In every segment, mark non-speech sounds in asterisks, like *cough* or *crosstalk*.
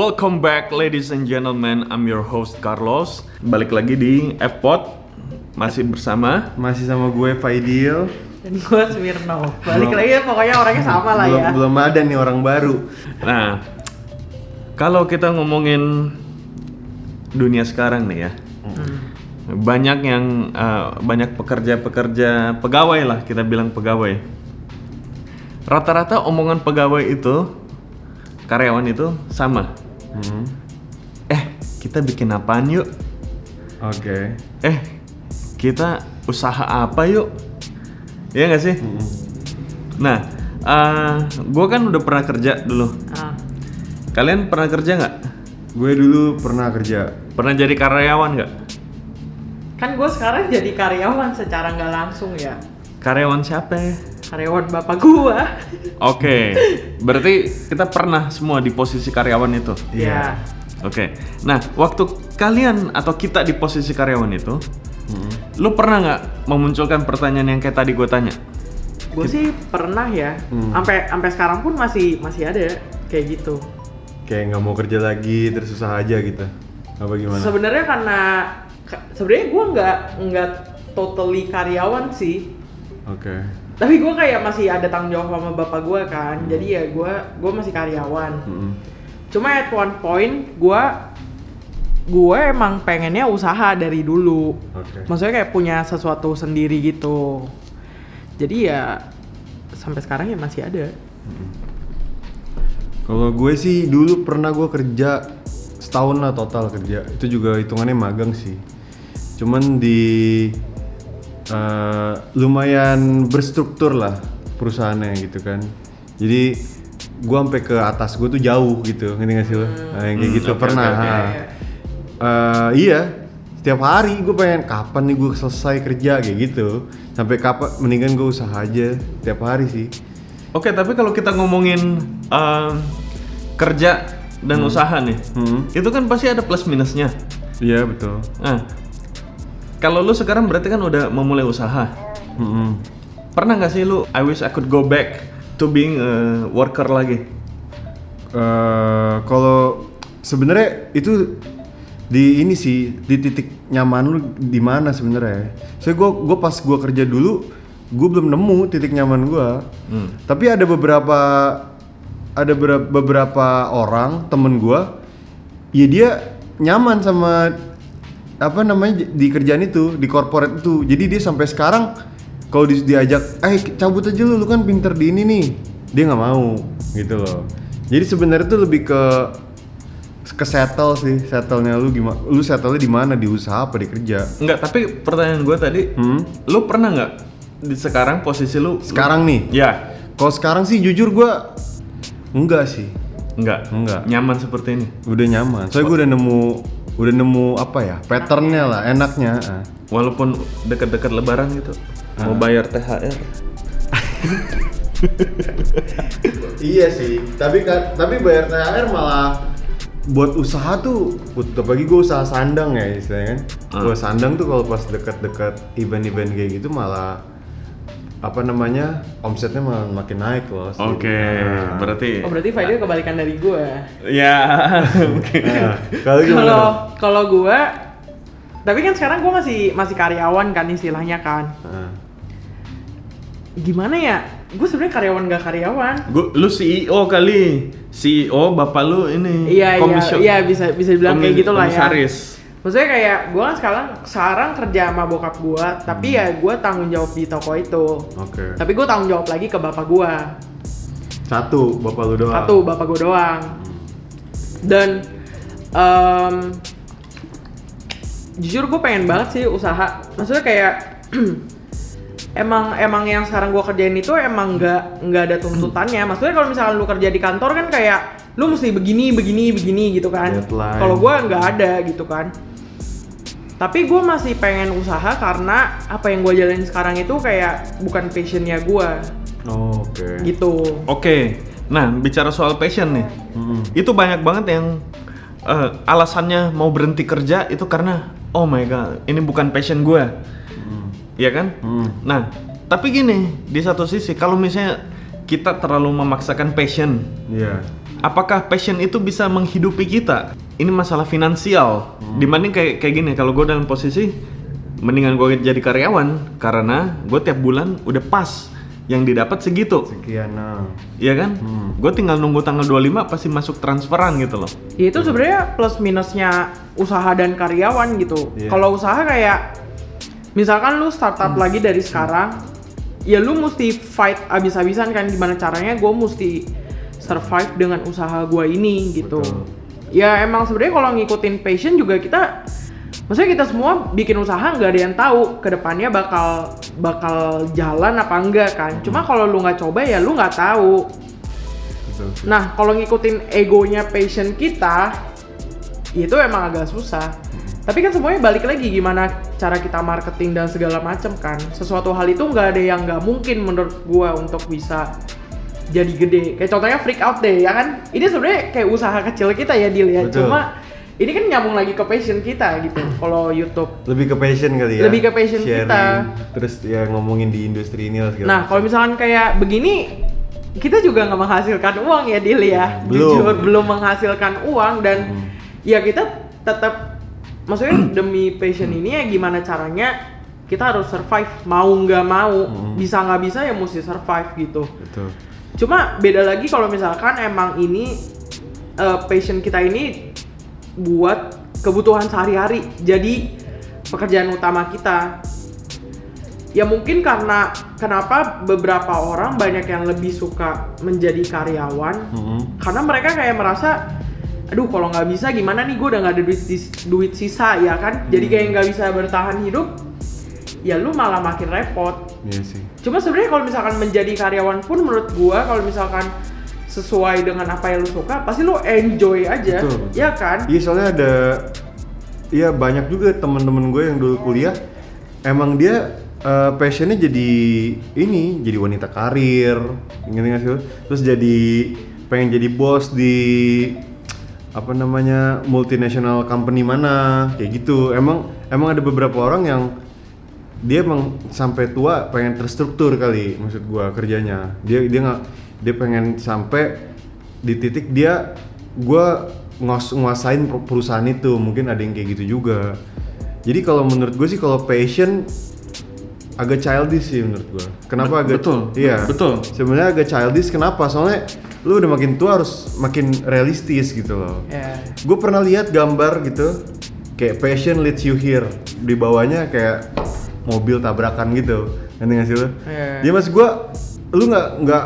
Welcome back ladies and gentlemen, I'm your host Carlos Balik lagi di F-Pod Masih bersama Masih sama gue Faidil. Dan gue Smirno. Balik Belum. lagi ya, pokoknya orangnya sama lah belum, ya. belum ada nih orang baru. Nah, kalau kita ngomongin dunia sekarang nih ya Banyak yang, eh, banyak pekerja-pekerja, pegawai lah kita bilang pegawai Rata-rata omongan pegawai itu, karyawan itu sama Hmm. Eh, kita bikin apaan yuk? Oke. Eh, kita usaha apa yuk? Iya nggak sih? Hmm. Nah, gue kan udah pernah kerja dulu. Ah, Kalian pernah kerja nggak? Gue dulu pernah kerja. Pernah jadi karyawan nggak? kan gue sekarang jadi karyawan secara nggak langsung ya. Karyawan siapa? Karyawan bapak gue. *laughs* Oke, berarti kita pernah semua di posisi karyawan itu. Iya. Oke, nah waktu kalian atau kita di posisi karyawan itu, Hmm. lu pernah nggak memunculkan pertanyaan yang kayak tadi gue tanya? gue sih pernah ya. Hmm. Sampai sampai sekarang pun masih masih ada kayak gitu. Kayak nggak mau kerja lagi, terus susah aja gitu. Apa gimana? Sebenarnya karena ka- sebenarnya gue nggak nggak totally karyawan sih. Oke. Tapi gue kayak masih ada tanggung jawab sama bapak gue kan. Jadi ya gue gue masih karyawan. Mm-mm. Cuma at one point gue gue emang pengennya usaha dari dulu. Oke. Maksudnya kayak punya sesuatu sendiri gitu. Jadi ya sampai sekarang ya masih ada. Kalau gue sih dulu pernah gue kerja setahun lah total kerja. Itu juga hitungannya magang sih. Cuman di eh, lumayan berstruktur lah perusahaannya gitu kan. Jadi gue sampai ke atas gue tuh jauh gitu, ngerti gak sih lo? Nah, yang kayak Hmm, gitu oke, pernah. oke, oke. ha. Eh, iya, setiap hari gue pengen kapan nih gue selesai kerja kayak gitu. Sampai kapan mendingan gue usaha aja tiap hari sih. Oke, tapi kalau kita ngomongin em, kerja dan usaha nih, Hmm. itu kan pasti ada plus minusnya. Iya betul. Nah, kalau lu sekarang berarti kan udah memulai usaha. Mm-mm. Pernah nggak sih lu, I wish I could go back to being a worker lagi? Eh, kalau sebenarnya itu di ini sih di titik nyaman lu di mana sebenarnya. Saya gua gua pas gua kerja dulu, gua belum nemu titik nyaman gua. Hmm. Tapi ada beberapa ada ber- beberapa orang temen gua, ya dia nyaman sama apa namanya di kerjaan itu di corporate itu. Jadi dia sampai sekarang kalau di- diajak, eh cabut aja lu, lu kan pinter di ini nih, dia nggak mau gitu loh. Jadi sebenarnya tuh lebih ke ke settle sih, settlenya lu gimana? Lu settle di mana? Di usaha apa di kerja? Enggak, tapi pertanyaan gue tadi, Hmm? lu pernah nggak di sekarang posisi lu? Sekarang nih, Ya, kalau sekarang sih jujur gua enggak sih, enggak. enggak. Nyaman seperti ini. Udah nyaman. Soalnya gue udah nemu udah nemu apa ya? Patternnya lah, enaknya. ah. Walaupun dekat-dekat lebaran gitu. Mau bayar THR. *laughs* Iya sih. Tapi kan tapi bayar THR malah buat usaha tuh apalagi gue usaha sandang ya istilahnya kan. Ah. Gue sandang tuh kalau pas dekat-dekat event-event kayak gitu malah apa namanya omsetnya malah makin naik loh. Oke, Nah. berarti Oh berarti Fadil kebalikan dari gue. ya. *laughs* Nah, kalau? Kalau kalau gue, tapi kan sekarang gue masih masih karyawan kan istilahnya kan. Nah. Gimana ya? Gue sebenarnya karyawan gak karyawan. Gua, lu CEO kali. CEO bapak lu ini Iya iya iya bisa bisa dibilang kayak gitu lah ya. komisaris. Maksudnya kayak gue kan sekarang sekarang kerja sama bokap gue, tapi ya gue tanggung jawab di toko itu. Oke. Tapi gue tanggung jawab lagi ke bapak gue. Satu, bapak lu doang. Satu bapak gue doang. Dan em, jujur gue pengen banget sih usaha. Maksudnya kayak *clears throat* emang emang yang sekarang gue kerjain itu emang nggak nggak ada tuntutannya. Maksudnya kalau misalkan lu kerja di kantor kan kayak lu mesti begini begini begini gitu kan. Kalau gue nggak ada gitu kan. Tapi gue masih pengen usaha karena apa yang gue jalanin sekarang itu kayak bukan passionnya gue Oh, Oke. gitu. Oke. Nah, bicara soal passion nih. Mm-mm. Itu banyak banget yang eh, alasannya mau berhenti kerja itu karena oh my god, ini bukan passion gue. Mm. Iya kan? Mm. Nah, tapi gini, di satu sisi kalau misalnya kita terlalu memaksakan passion, Iya. Apakah passion itu bisa menghidupi kita? Ini masalah finansial. Dibanding kayak kayak gini, kalau gue dalam posisi mendingan gue jadi karyawan karena gue tiap bulan udah pas yang didapat segitu. Sekian nah. Iya kan? Gue tinggal nunggu tanggal 25 pasti masuk transferan gitu loh. Ya itu sebenarnya plus minusnya usaha dan karyawan gitu. Iya. Kalau usaha kayak misalkan lu startup lagi dari sekarang, ya lu mesti fight abis-abisan kan gimana caranya gue mesti survive dengan usaha gue ini gitu. Betul. Ya emang sebenarnya kalau ngikutin passion juga kita Maksudnya kita semua bikin usaha nggak ada yang tahu ke depannya bakal bakal jalan apa enggak kan. Cuma kalau lu nggak coba ya lu nggak tahu. Betul. Nah, kalau ngikutin egonya passion kita, itu emang agak susah. Tapi kan semuanya balik lagi gimana cara kita marketing dan segala macam kan. Sesuatu hal itu nggak ada yang nggak mungkin menurut gua untuk bisa jadi gede. Kayak contohnya freak out deh, ya kan? Ini sebenarnya kayak usaha kecil kita ya, Dil ya. Betul. Cuma ini kan nyambung lagi ke passion kita gitu. *clears throat* Kalau YouTube. Lebih ke passion kali ya. Lebih ke passion Sharing, kita. Terus ya ngomongin di industri ini lah segala Nah, kalau misalkan kayak begini, kita juga nggak menghasilkan uang ya, Dil ya. Belum. Jujur belum menghasilkan uang dan Hmm. ya kita tetap, maksudnya *clears throat* demi passion ini ya gimana caranya kita harus survive mau nggak mau, Hmm. bisa nggak bisa ya mesti survive gitu. Betul. Cuma beda lagi kalau misalkan emang ini eh, passion kita ini buat kebutuhan sehari-hari. Jadi pekerjaan utama kita. Ya mungkin karena kenapa beberapa orang banyak yang lebih suka menjadi karyawan Mhm. karena mereka kayak merasa aduh kalau nggak bisa gimana nih gue udah nggak ada duit, duit sisa ya kan jadi kayak nggak bisa bertahan hidup ya lu malah makin repot. Iya sih. Cuma sebenarnya kalau misalkan menjadi karyawan pun menurut gua kalau misalkan sesuai dengan apa yang lu suka, pasti lu enjoy aja, Betul, ya kan? Iya soalnya ada Iya banyak juga teman-teman gue yang dulu kuliah emang dia eh, passionnya jadi ini jadi wanita karir ngerti nggak sih terus jadi pengen jadi bos di apa namanya multinational company mana kayak gitu. Emang emang ada beberapa orang yang dia emang sampai tua pengen terstruktur kali maksud gua kerjanya. Dia dia nggak dia pengen sampai di titik dia gua ngos nguasain per- perusahaan itu. Mungkin ada yang kayak gitu juga. Jadi kalau menurut gue sih kalau passion agak childish sih menurut gua. Kenapa Bet- agak betul, iya. Betul. sebenarnya agak childish. Kenapa? Soalnya lu udah makin tua harus makin realistis gitu loh. Ya. gue pernah lihat gambar gitu kayak passion leads you here. Di bawahnya kayak mobil tabrakan gitu nanti nggak sih lu? Iya. Jadi mas gue lu nggak nggak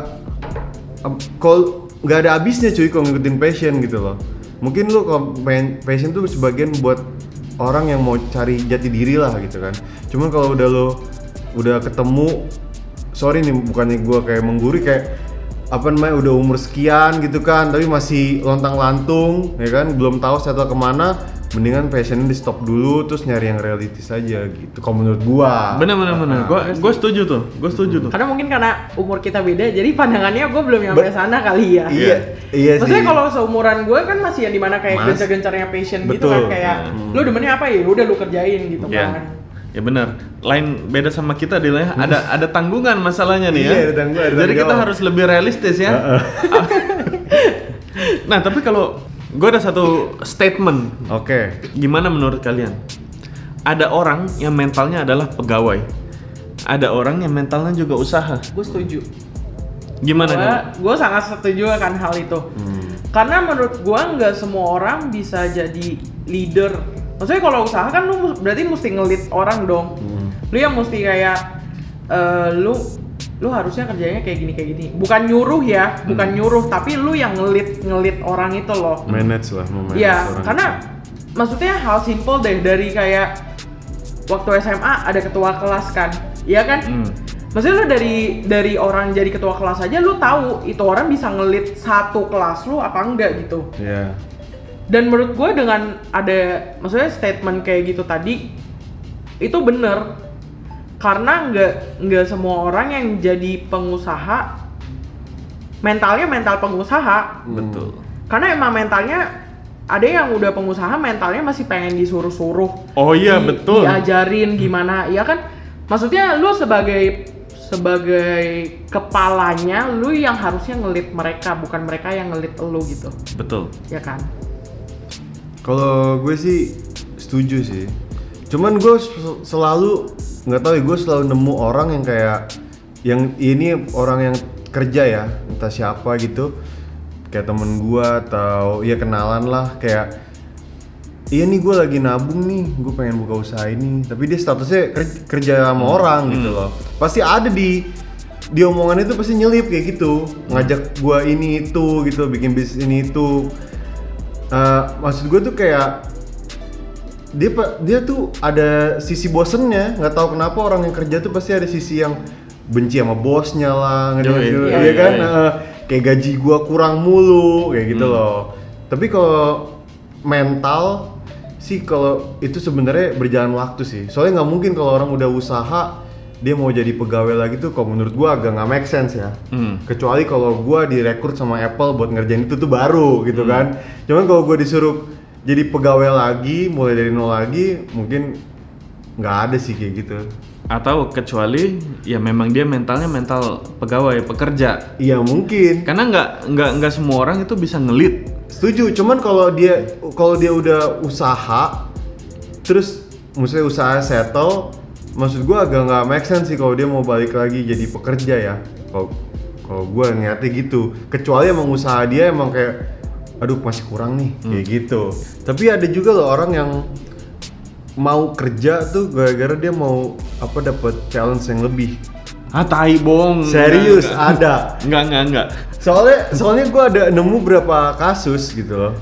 kalau nggak ada habisnya cuy kalau ngikutin passion gitu loh mungkin lu kalau pengen passion tuh sebagian buat orang yang mau cari jati diri lah gitu kan cuman kalau udah lo udah ketemu sorry nih bukannya gua kayak mengguri kayak apa namanya udah umur sekian gitu kan tapi masih lontang lantung ya kan belum tahu settle ke mana mendingan passionnya di stop dulu terus nyari yang realistis aja gitu kalau menurut gua Bener bener bener. Nah, Gue gue setuju tuh. Gue setuju tuh. Karena mungkin karena umur kita beda, jadi pandangannya gue belum nyampe sana kali ya. iya iya Maksudnya sih kalau seumuran gue kan masih yang di mana kayak gencar-gencarnya passion gitu kan kayak Hmm. lu demennya apa ya udah lu kerjain gitu Ya. kan. Ya benar. Lain beda sama kita Dil ya. Ada *laughs* ada tanggungan masalahnya nih ya. Iya, ada tanggungan, ada Jadi kita harus lebih realistis ya. *laughs* nah, tapi kalau gue ada satu statement. oke Gimana menurut kalian? Ada orang yang mentalnya adalah pegawai. Ada orang yang mentalnya juga usaha. Gue setuju. Gimana Gue gue sangat setuju akan hal itu. Hmm. Karena menurut gua nggak semua orang bisa jadi leader. Maksudnya kalau usaha kan lu berarti mesti ngelit orang dong. Hmm. Lu yang mesti kayak eh, lu lu harusnya kerjanya kayak gini kayak gini. Bukan nyuruh ya, bukan nyuruh, tapi lu yang ngelit ngelit orang itu loh. manage lah memanage Iya, orang karena maksudnya hal simple deh dari kayak waktu SMA ada ketua kelas kan, iya kan? Hmm. Maksudnya lu dari dari orang jadi ketua kelas aja lu tahu itu orang bisa ngelit satu kelas lu apa enggak gitu. Iya. Dan menurut gue dengan ada maksudnya statement kayak gitu tadi itu bener karena nggak nggak semua orang yang jadi pengusaha mentalnya mental pengusaha Betul. karena emang mentalnya ada yang udah pengusaha mentalnya masih pengen disuruh-suruh Oh iya, di- betul. diajarin gimana ya kan maksudnya lu sebagai sebagai kepalanya lu yang harusnya ngelit mereka bukan mereka yang ngelit lu gitu Betul. ya kan Kalau gue sih setuju sih. Cuman gue sel- selalu nggak tahu ya gue selalu nemu orang yang kayak yang ini orang yang kerja ya entah siapa gitu. Kayak temen gue atau ya kenalan lah kayak iya nih gue lagi nabung nih gue pengen buka usaha ini. Tapi dia statusnya ker- kerja sama orang gitu loh. Pasti ada di di omongan itu pasti nyelip kayak gitu. Ngajak gue ini itu gitu bikin bisnis ini itu. Eh, maksud gue tuh kayak dia pa- dia tuh ada sisi bosennya nggak tahu kenapa orang yang kerja tuh pasti ada sisi yang benci sama bosnya lah sih? iya, iya, kan? iya. Kayak gaji gua kurang mulu kayak gitu loh. Tapi kalau mental sih kalau itu sebenarnya berjalan waktu sih. Soalnya nggak mungkin kalau orang udah usaha dia mau jadi pegawai lagi tuh kalau menurut gua agak nggak make sense ya. Hmm. kecuali kalau gua direkrut sama Apple buat ngerjain itu tuh baru gitu kan. Cuman kalau gua disuruh jadi pegawai lagi mulai dari nol lagi mungkin nggak ada sih kayak gitu Atau kecuali ya memang dia mentalnya mental pegawai, pekerja. iya mungkin Karena nggak nggak nggak semua orang itu bisa ngelit. setuju cuman kalau dia kalau dia udah usaha terus maksudnya usaha settle maksud gua agak nggak make sense sih kalau dia mau balik lagi jadi pekerja ya kalau kalau gua ngeliatnya gitu kecuali emang usaha dia emang kayak aduh masih kurang nih. Kayak gitu. Tapi ada juga loh orang yang mau kerja tuh gara-gara dia mau apa dapat challenge yang lebih. Ah tai bohong. serius ada. Nggak nggak nggak. soalnya soalnya gue ada nemu berapa kasus gitu loh.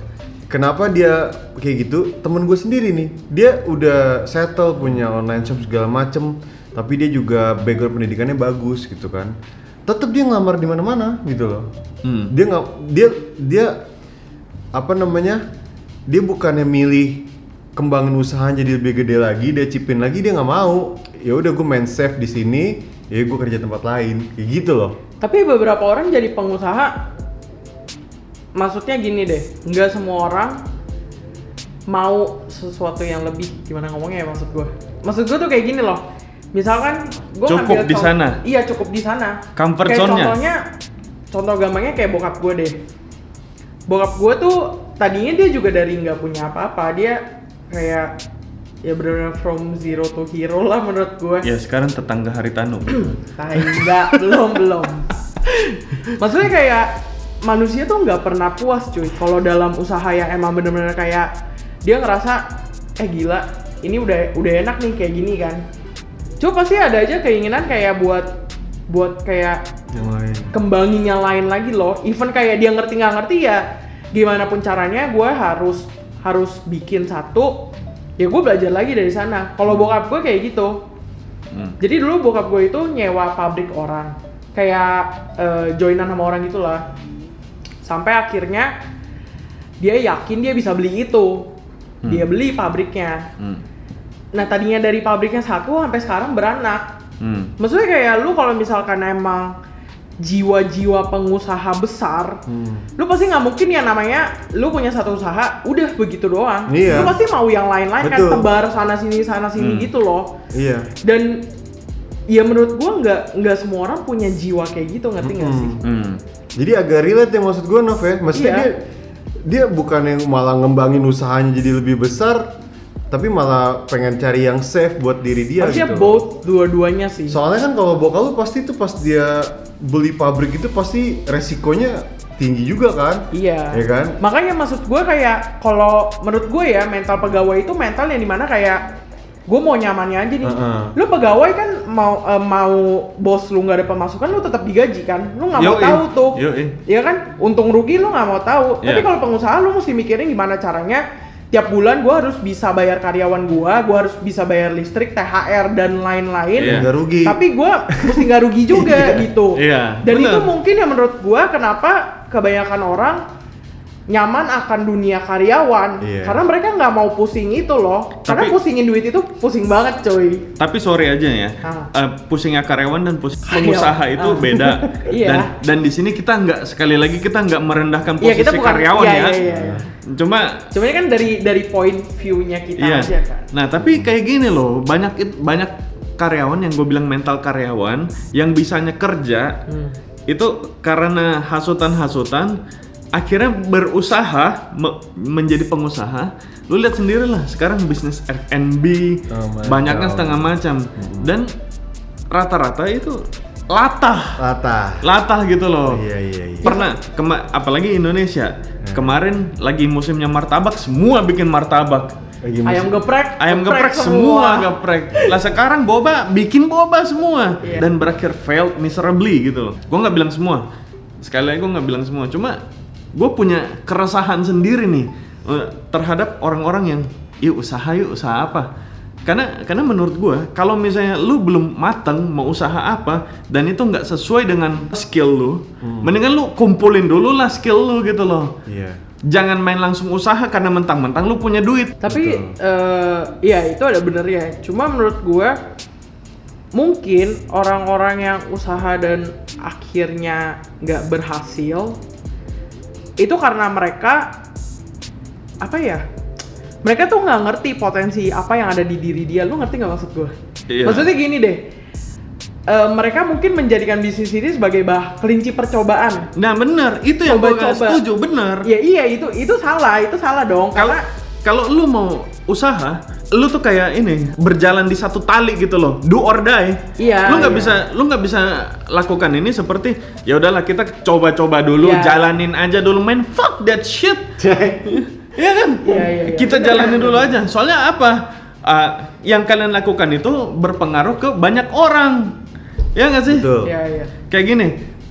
Kenapa dia kayak gitu? Temen gue sendiri nih. Dia udah settle punya online shop segala macem tapi dia juga background pendidikannya bagus gitu kan. Tetap dia ngelamar di mana-mana gitu loh. Hmm. dia nggak dia dia apa namanya dia bukannya milih kembangin usahanya jadi lebih gede lagi dia cipin lagi dia nggak mau ya udah gue main safe di sini ya gue kerja tempat lain kayak gitu loh Tapi beberapa orang jadi pengusaha, maksudnya gini deh, nggak semua orang mau sesuatu yang lebih. Gimana ngomongnya ya maksud gue? Maksud gue tuh kayak gini loh. Misalkan gue Cukup di sana. Iya cukup di sana. Comfort zone-nya. Contohnya, contoh gampangnya kayak bokap gue deh. Bokap gue tuh tadinya dia juga dari nggak punya apa-apa. Dia kayak ya benar-benar from zero to hero lah menurut gue. Ya sekarang tetangga Haritanu. *clears throat* Tai enggak, belum belum. Maksudnya kayak manusia tuh nggak pernah puas cuy. Kalau dalam usaha yang emang bener-bener kayak dia ngerasa eh gila, ini udah udah enak nih kayak gini kan. Coba pasti ada aja keinginan kayak buat buat kayak yang lain kembangin yang lain lagi loh. Even kayak dia ngerti nggak ngerti ya, gimana pun caranya gue harus harus bikin satu. Ya gue belajar lagi dari sana. Kalau bokap gue kayak gitu, Hmm. jadi dulu bokap gue itu nyewa pabrik orang, kayak eh, joinan sama orang gitulah. Sampai akhirnya dia yakin dia bisa beli itu, dia beli pabriknya. Hmm. Nah tadinya dari pabriknya satu sampai sekarang beranak. Hmm. Maksudnya kayak lu kalau misalkan emang jiwa-jiwa pengusaha besar, Hmm. lu pasti nggak mungkin ya namanya lu punya satu usaha udah begitu doang. Iya. Lu pasti mau yang lain-lain kan tebar sana sini sana sini Hmm. gitu loh iya dan ya menurut gua nggak nggak semua orang punya jiwa kayak gitu ngerti nggak Mm-mm. sih Hmm. Jadi agak relate ya maksud gue Nov ya. Maksudnya Iya. dia dia bukan yang malah ngembangin usahanya jadi lebih besar, tapi malah pengen cari yang safe buat diri dia harusnya gitu. both dua-duanya sih Soalnya kan kalau bokap lu pasti tuh pas dia beli pabrik itu pasti resikonya tinggi juga kan? iya Ya kan? makanya maksud gua kayak kalau menurut gue ya mental pegawai itu mental yang di mana kayak gue mau nyamannya aja nih Heeh. lu pegawai kan mau eh, mau bos lu nggak ada pemasukan lu tetap digaji kan lu nggak mau tahu tuh. Iya kan untung rugi lu nggak mau tahu tapi Iya. kalau pengusaha lu mesti mikirin gimana caranya tiap bulan gua harus bisa bayar karyawan gua gua harus bisa bayar listrik THR dan lain-lain. Nggak rugi. tapi gua mesti nggak rugi juga *laughs* Iya. gitu Iya, dan bener. itu mungkin yang menurut gua kenapa kebanyakan orang nyaman akan dunia karyawan Iya. karena mereka nggak mau pusing itu loh karena Tapi- pusingin duit itu pusing banget coy Tapi sorry aja ya, Ah. eh, pusingnya karyawan dan pus- Karyawan. pengusaha itu Ah. beda. *laughs* Iya. Dan dan di sini kita nggak sekali lagi kita nggak merendahkan Iya, posisi kita bukan- karyawan iya, ya. iya, iya, iya. Cuma cuma kan dari dari point view-nya kita iya. aja kan Nah tapi kayak gini loh, banyak it- banyak karyawan yang gue bilang mental karyawan yang bisanya kerja Hmm. itu karena hasutan-hasutan akhirnya berusaha me- menjadi pengusaha. Lu lihat sendirilah sekarang bisnis F&B Oh, banyaknya setengah macam. Dan rata-rata itu latah. Latah. latah gitu loh. Iya iya iya. pernah kema- apalagi Indonesia. Kemarin lagi musimnya martabak semua bikin martabak. Lagi Ayam musim- geprek, ayam geprek semua. geprek lah sekarang boba bikin boba semua. Iya. dan berakhir failed miserably gitu loh. Gue nggak bilang semua. Sekali lagi gue nggak bilang semua. Cuma gue punya keresahan sendiri nih eh, terhadap orang-orang yang yuk usaha yuk usaha apa? Karena karena menurut gue kalau misalnya lu belum mateng mau usaha apa dan itu nggak sesuai dengan skill lu mendingan lu kumpulin dulu lah skill lu gitu loh. Iya. jangan main langsung usaha karena mentang-mentang lu punya duit. Tapi eh iya itu ada benernya. Cuma menurut gua mungkin orang-orang yang usaha dan akhirnya nggak berhasil itu karena mereka apa ya? Mereka tuh nggak ngerti potensi apa yang ada di diri dia. Lu ngerti nggak maksud gua? Iya. Maksudnya gini deh. eh, mereka mungkin menjadikan bisnis ini sebagai bah kelinci percobaan. Nah bener, itu yang gue setuju, bener Ya iya itu itu salah, itu salah dong. Kalau Karena kalau lu mau usaha, lu tuh kayak ini berjalan di satu tali gitu loh, do or die. Iya, Lu nggak iya. bisa, lu nggak bisa lakukan ini seperti ya udahlah kita coba-coba dulu, Iya. jalanin aja dulu, main fuck that shit. *laughs* Iya kan? Iya, iya, iya. Kita jalanin dulu aja. Soalnya apa? Ah, yang kalian lakukan itu berpengaruh ke banyak orang. Ya nggak sih? Betul. Iya iya. Kayak gini,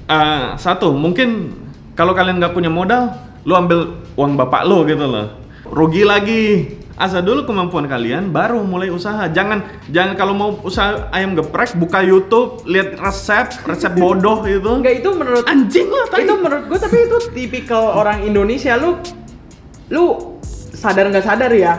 uh, satu mungkin kalau kalian nggak punya modal, lu ambil uang bapak lo gitu loh, rugi lagi. Asal dulu kemampuan kalian, baru mulai usaha. Jangan jangan kalau mau usaha ayam geprek, buka YouTube, lihat resep, resep bodoh itu. Enggak itu menurut Anjing lah tadi. itu menurut gue tapi itu tipikal orang Indonesia lu lu sadar nggak sadar ya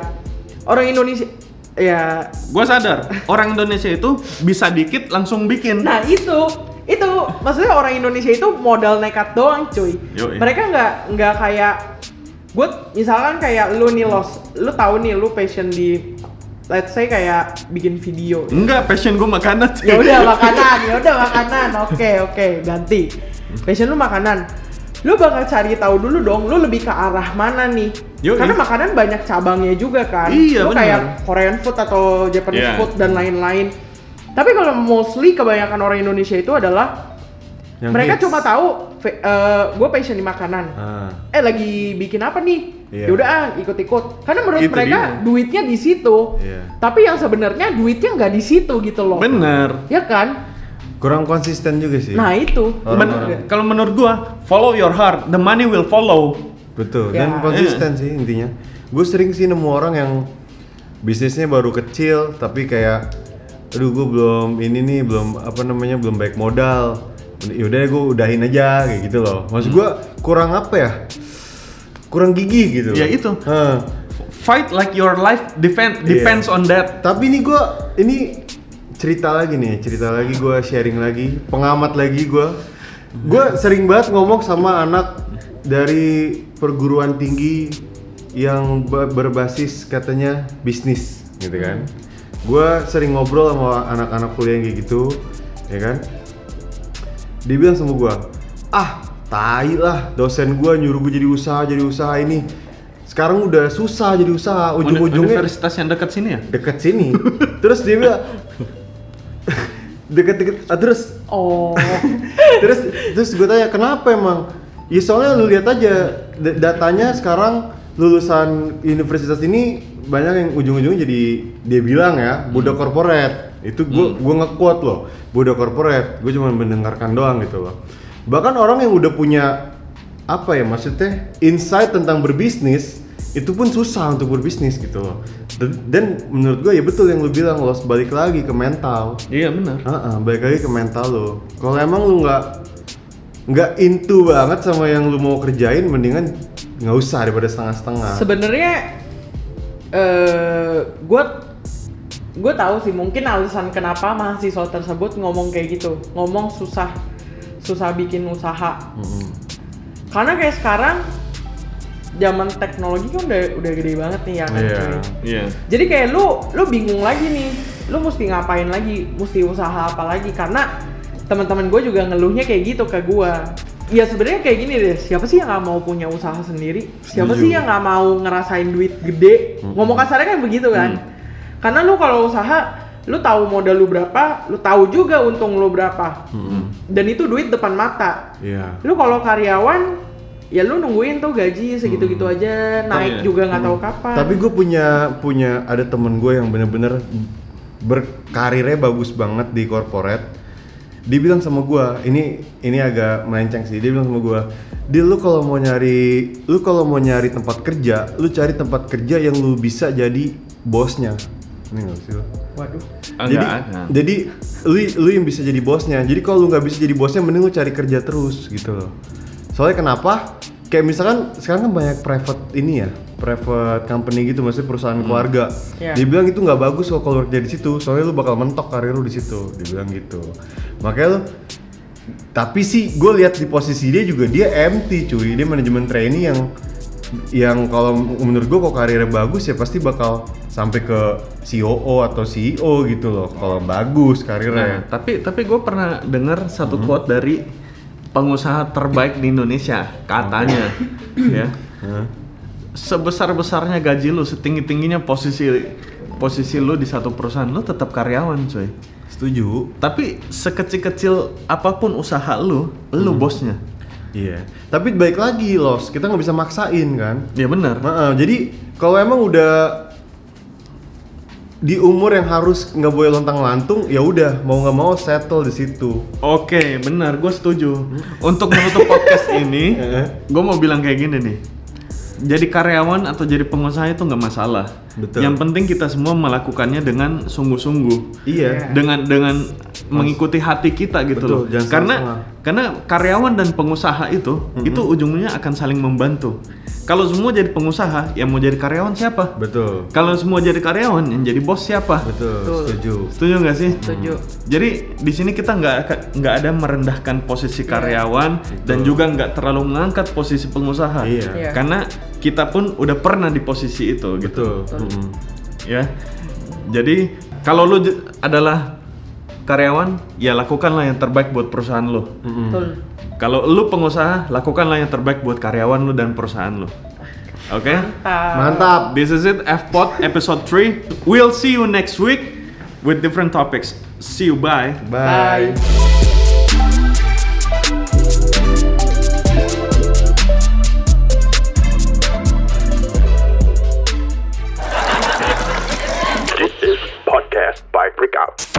orang Indonesia ya Gua sadar, orang Indonesia itu bisa dikit langsung bikin. nah itu itu maksudnya orang Indonesia itu modal nekat doang cuy Yoi. mereka nggak nggak kayak gue misalkan kayak lu nih los lu tahu nih lu passion di let's say kayak bikin video Enggak, passion gue makanan sih. ya udah *laughs* makanan ya udah makanan oke oke ganti passion lu makanan lu bakal cari tahu dulu dong lu lebih ke arah mana nih Yoi. karena makanan banyak cabangnya juga kan Iya, lu benar. kayak Korean food atau Japanese Iya. food dan lain-lain tapi kalau mostly kebanyakan orang Indonesia itu adalah Yang mereka hits. cuma tahu gue passion di makanan Ah. eh lagi bikin apa nih Iya. ya udah ah ikut-ikut karena menurut Itu mereka dia. duitnya di situ Iya. tapi yang sebenarnya duitnya nggak di situ gitu loh Bener. ya kan Kurang konsisten juga sih. Nah itu. Men- kalau menurut gua, follow your heart, the money will follow. Betul, Ya. dan konsisten sih intinya. Gue sering sih nemu orang yang bisnisnya baru kecil tapi kayak aduh gue belum ini nih belum apa namanya belum baik modal yaudah gue udahin aja kayak gitu loh maksud gue kurang apa ya kurang gigih gitu Ya, itu. Hah. Fight like your life depend Iya. depends on that. tapi ini gue ini cerita lagi nih cerita lagi gue sharing lagi pengamat lagi gue gue sering banget ngomong sama anak dari perguruan tinggi yang be- berbasis katanya bisnis gitu kan gue sering ngobrol sama anak-anak kuliah yang kayak gitu ya kan dia bilang sama gue ah tai lah dosen gue nyuruh gue jadi usaha jadi usaha ini sekarang udah susah jadi usaha ujung-ujungnya Universitas yang dekat sini ya? deket sini terus dia bilang deket-deket ah, terus Oh. *laughs* terus terus gue tanya kenapa emang ya soalnya lu lihat aja da- datanya sekarang lulusan universitas ini banyak yang ujung-ujungnya jadi dia bilang ya budak korporat itu gue gue nge-quote loh budak korporat gue cuma mendengarkan doang gitu loh. Bahkan orang yang udah punya apa ya maksudnya insight tentang berbisnis itu pun susah untuk berbisnis gitu loh. Dan, menurut gue ya betul yang lu bilang lo balik lagi ke mental. Iya benar. Heeh, balik lagi ke mental lo. Kalau emang lu nggak nggak into banget sama yang lu mau kerjain, mendingan nggak usah daripada setengah-setengah. Sebenarnya eh gue gue tahu sih mungkin alasan kenapa mahasiswa tersebut ngomong kayak gitu, ngomong susah susah bikin usaha. Mm-mm. Karena kayak sekarang zaman teknologi kan udah udah gede banget nih ya kan. Iya. cuy. Iya. Jadi kayak lu lu bingung lagi nih. lu mesti ngapain lagi mesti usaha apa lagi karena teman-teman gue juga ngeluhnya kayak gitu ke gue ya sebenarnya kayak gini deh. Siapa sih yang nggak mau punya usaha sendiri? Siapa Setuju. sih yang nggak mau ngerasain duit gede? Ngomong kasarnya kan begitu kan? Karena lu kalau usaha lu tahu modal lu berapa lu tahu juga untung lu berapa. Dan itu duit depan mata. Iya. lu kalau karyawan ya lu nungguin tuh gaji segitu-gitu aja. Naik iya. juga nggak tahu kapan. Tapi gue punya punya ada temen gue yang bener-bener berkarirnya bagus banget di corporate. Dia bilang sama gue, ini ini agak melenceng sih. Dia bilang sama gue, Dil lu kalau mau nyari lu kalau mau nyari tempat kerja, lu cari tempat kerja yang lu bisa jadi bosnya. Ini nggak sih waduh Enggak jadi, akan. jadi lu lu yang bisa jadi bosnya. Jadi kalau lu nggak bisa jadi bosnya, mending lu cari kerja terus gitu loh. Soalnya kenapa? Kayak misalkan sekarang kan banyak private ini ya, private company gitu, maksudnya perusahaan keluarga. Iya. Dia bilang itu nggak bagus kok kalau kerja di situ, soalnya lu bakal mentok karir lu di situ. Dia bilang gitu. Makanya lu tapi sih gue lihat di posisi dia juga dia empty cuy dia manajemen trainee yang yang kalau menurut gue kok karirnya bagus ya pasti bakal sampai ke COO atau CEO gitu loh kalau bagus Nah, karirnya tapi tapi gue pernah dengar satu quote dari pengusaha terbaik di Indonesia katanya ya. Sebesar besarnya gaji lu setinggi tingginya posisi posisi lu di satu perusahaan lu tetap karyawan coy. Setuju. Tapi sekecil kecil apa pun usaha lu lu bosnya. Iya. Tapi baik lagi los. Kita nggak bisa maksain kan? Ya benar. Nah, jadi kalau emang udah di umur yang harus nggak boleh lontang lantung ya udah mau nggak mau settle di situ Oke, benar, gue setuju. Untuk menutup podcast ini, *laughs* gue mau bilang kayak gini nih. Jadi karyawan atau jadi pengusaha itu nggak masalah. Betul. Yang penting kita semua melakukannya dengan sungguh-sungguh. iya Dengan dengan mengikuti hati kita gitu Betul, loh. jangan Karena setengah-setengah. karena karyawan dan pengusaha itu itu ujungnya akan saling membantu. Kalau semua jadi pengusaha, yang mau jadi karyawan siapa? betul Kalau semua jadi karyawan, yang jadi bos siapa? betul Betul. setuju Setuju nggak sih? setuju Jadi di sini kita nggak nggak ada merendahkan posisi karyawan dan juga nggak terlalu mengangkat posisi pengusaha. Iya. Iya. Karena kita pun udah pernah di posisi itu gitu. betul Mm-mm. Ya. Jadi kalau lu adalah karyawan, ya lakukanlah yang terbaik buat perusahaan lu. Mm-mm. betul Kalau lu pengusaha, lakukanlah yang terbaik buat karyawan lu dan perusahaan lu. Oke? mantap mantap This is it, F-Pod episode 3. We'll see you next week with different topics. See you, bye. bye. Bye. This